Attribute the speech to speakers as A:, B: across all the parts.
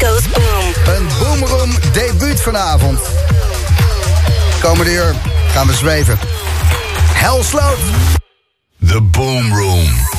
A: Goes Boom.
B: Een Boomroom debuut vanavond. Komende uur gaan we zweven. Hell Sloot.
C: The Boom Room.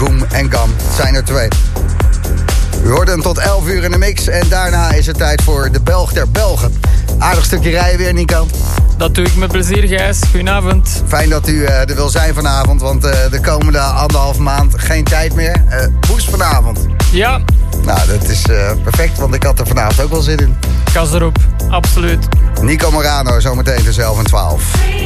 B: Goom en. Het zijn er twee. U hoort hem tot 11 uur in de mix. En daarna is het tijd voor de Belg der Belgen. Aardig stukje rijden weer, Nico.
A: Dat doe ik met plezier, Gijs. Goedenavond.
B: Fijn dat u uh, er wil zijn vanavond, want uh, de komende anderhalf maand geen tijd meer. Uh, Boes vanavond.
A: Ja.
B: Nou, dat is perfect, want ik had er vanavond ook wel zin in.
A: Kas erop, absoluut.
B: Nico Morano, zometeen tussen 11 en 12.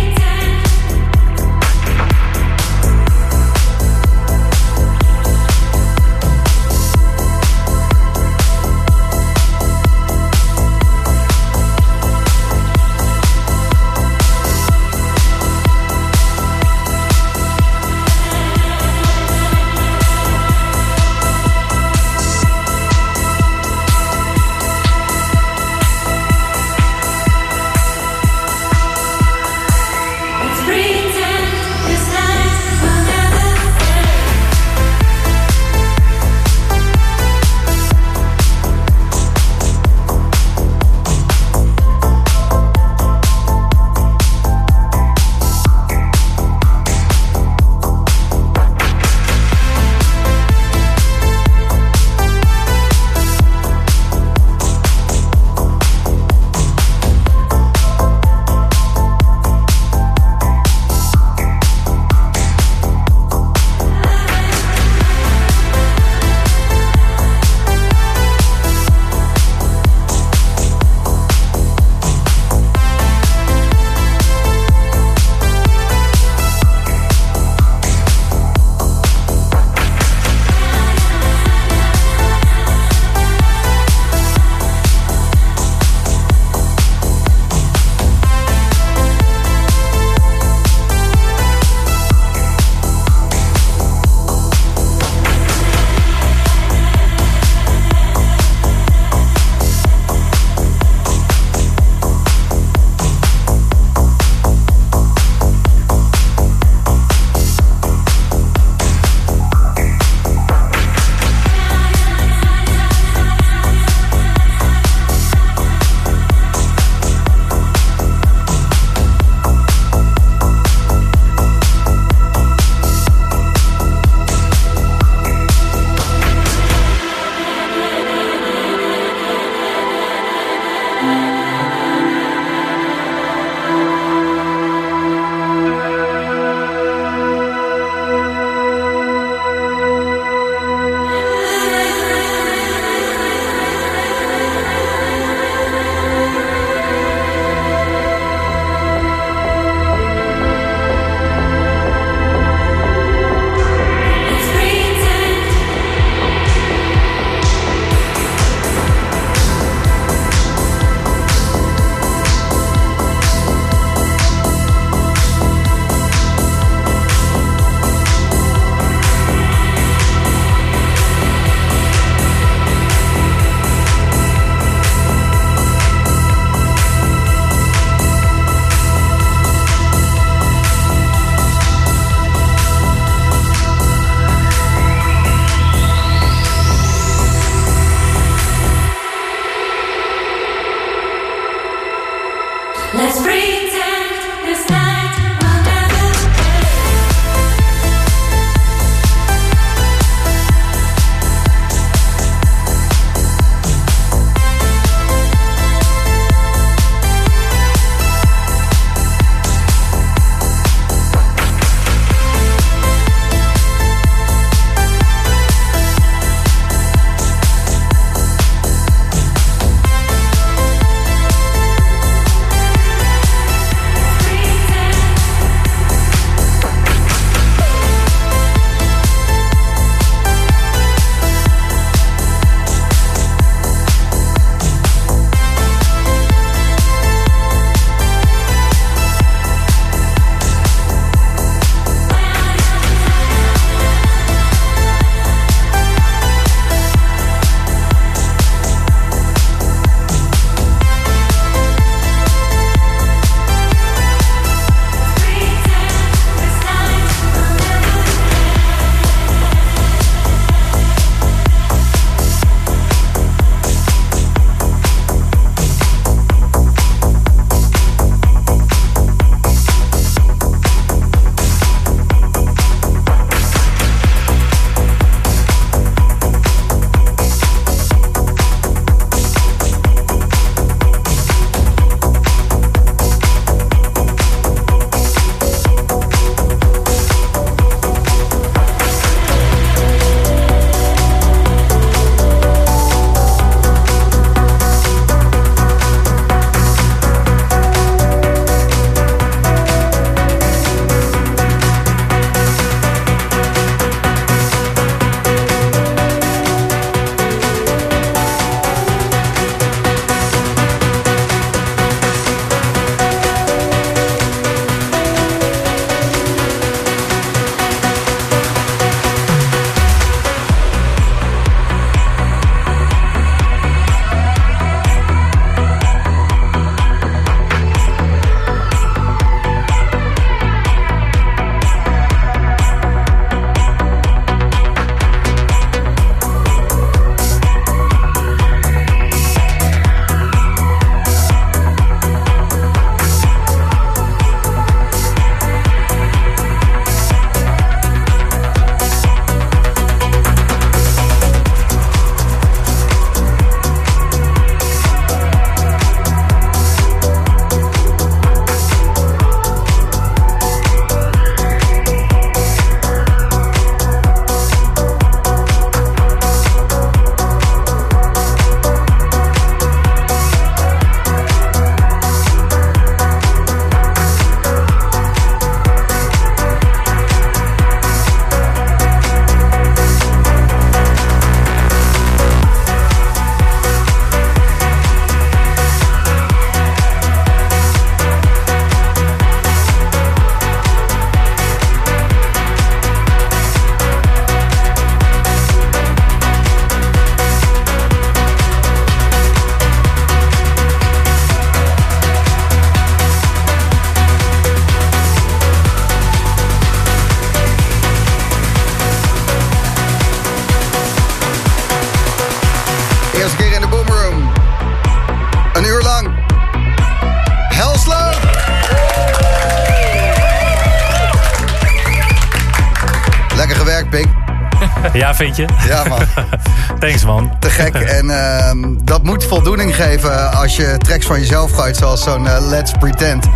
D: Ja, vind je?
B: Ja, man.
D: Thanks, man.
B: Te gek. En ehm, dat moet voldoening geven als je tracks van jezelf gooit, zoals zo'n eh, Let's Pretend.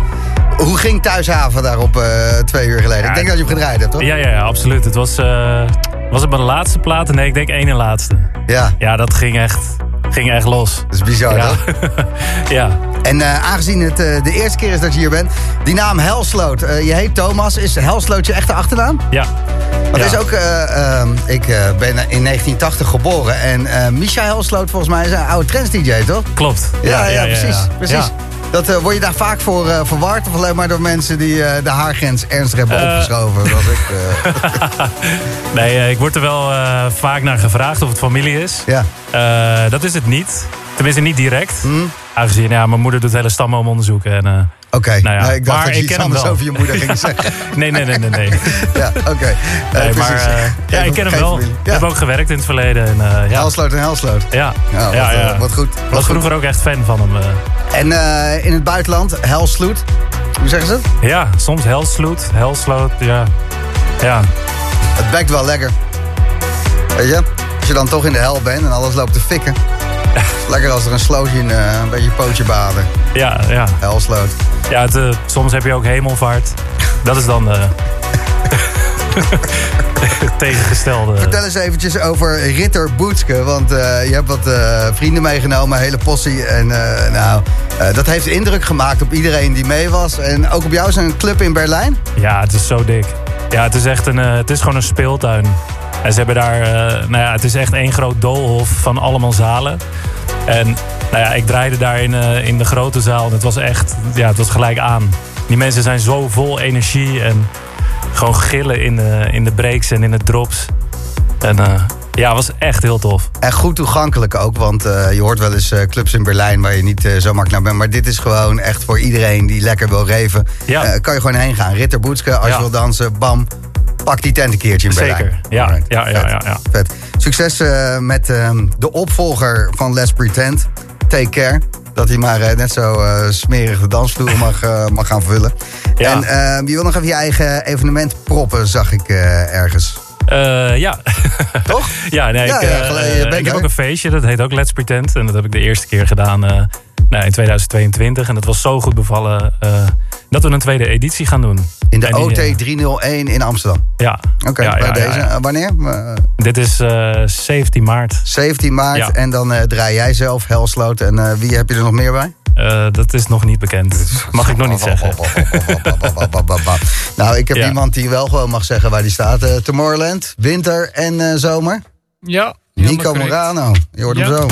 B: Hoe ging Thuishaven daarop eh twee uur geleden?
D: Ja,
B: ik denk dat je hem gedraaid hebt, toch?
D: Ja, ja, ja absoluut. Het was, eh, was het mijn laatste plaat? Nee, ik denk één en laatste.
B: Ja,
D: Ja, dat ging echt, ging echt los.
B: dat is bizar,
D: Ja.
B: toch?
D: ja.
B: En aangezien het de eerste keer is dat je hier bent, die naam Helsloot. je heet Thomas. Is Helsloot je echte achternaam?
D: Ja. Ja.
B: is ook, eh, ehm, ik eh, ben in 1980 geboren. En eh Misha Helsloot volgens mij is een oude trends-dj, toch?
D: Klopt.
B: Ja, ja, precies.
D: ja.
B: precies. Dat, word je daar vaak voor eh, verward? Of alleen maar door mensen die de haargrens ernstig hebben opgeschoven? Zoals ik,
D: Nee, ik word er wel vaak naar gevraagd of het familie is.
B: ja.
D: Dat is het niet. Tenminste, niet direct.
B: Hm?
D: Aangezien ja, mijn moeder doet hele stambomenonderzoeken. En, eh,
B: Oké,
D: Nou ja,
B: Nee, ik dacht
D: maar
B: dat je
D: ik
B: iets anders over je moeder ging zeggen.
D: nee, nee, nee, nee. nee.
B: ja, oké. Eh,
D: Nee, maar, eh, ja, ik ken hem wel. Ik
B: Ja.
D: heb ook gewerkt in het verleden. En, eh, ja.
B: Helsloot en Helsloot.
D: Ja,
B: Ja, wat,
D: ja,
B: eh,
D: ja.
B: wat goed.
D: Ik
B: Wat
D: was
B: goed.
D: vroeger ook echt fan van hem. eh.
B: En eh, in het buitenland, Helsloot. Hoe zeggen ze het?
D: ja, soms Helsloot, Helsloot, ja. Ja,
B: Het bekt wel lekker. Weet je? Als je dan toch in de hel bent en alles loopt te fikken. Lekker als er een slootje in, eh, een beetje pootje baden.
D: ja, ja.
B: Helsloot.
D: ja het, eh, soms heb je ook hemelvaart. Dat is dan de tegengestelde.
B: Vertel eens eventjes over Ritter Boetske. Want eh, je hebt wat eh, vrienden meegenomen, een hele possie. En eh, nou, eh, dat heeft indruk gemaakt op iedereen die mee was. En ook op jou is een club in Berlijn.
D: Ja, het is zo dik. Ja, het is echt een, eh, het is gewoon een speeltuin. En ze hebben daar, eh, nou ja, het is echt één groot doolhof van allemaal zalen. En nou ja, ik draaide daar in, eh, in de grote zaal en het was echt, ja, het was gelijk aan. Die mensen zijn zo vol energie en gewoon gillen in de, in de breaks en in de drops. En eh, ja, het was echt heel tof.
B: En goed toegankelijk ook, want eh, je hoort wel eens eh, clubs in Berlijn waar je niet eh, zo makkelijk naar bent. Maar dit is gewoon echt voor iedereen die lekker wil reven.
D: Ja.
B: Eh, kan je gewoon heen gaan. Ritter Boetske, als
D: Ja.
B: je wil dansen, bam. Pak die tent een keertje in Berlijn.
D: Zeker. Ja, ja, ja,
B: Vet.
D: ja, ja.
B: Vet. Succes eh, met ehm, de opvolger van Let's Pretend. Take care. Dat hij maar eh, net zo eh, smerig de dansvloer mag, mag gaan vullen.
D: Ja.
B: En ehm, je wil nog even je eigen evenement proppen, zag ik ergens.
D: Ja.
B: Toch?
D: ja, nee,
B: Ja,
D: ik,
B: ja,
D: ik heb ook een feestje, dat heet ook Let's Pretend. En dat heb ik de eerste keer gedaan nou, in 2022. En dat was zo goed bevallen eh, dat we een tweede editie gaan doen.
B: In de
D: En die,
B: OT
D: eh,
B: 301 in Amsterdam.
D: ja.
B: Oké,
D: ja,
B: bij
D: ja,
B: deze.
D: ja, ja.
B: Eh, wanneer?
D: Dit is eh 17 maart.
B: 17 maart.
D: Ja.
B: En dan eh, draai jij zelf Helsloot. En eh, wie heb je er nog meer bij?
D: Eh, dat is nog niet bekend. Mag ik nog niet zeggen.
B: nou, ik heb
D: Ja.
B: iemand die wel gewoon mag zeggen waar die staat. Eh, Tomorrowland, winter en eh, zomer.
A: Ja.
B: Nico. Morano. Je hoort hem
A: Ja.
B: zo.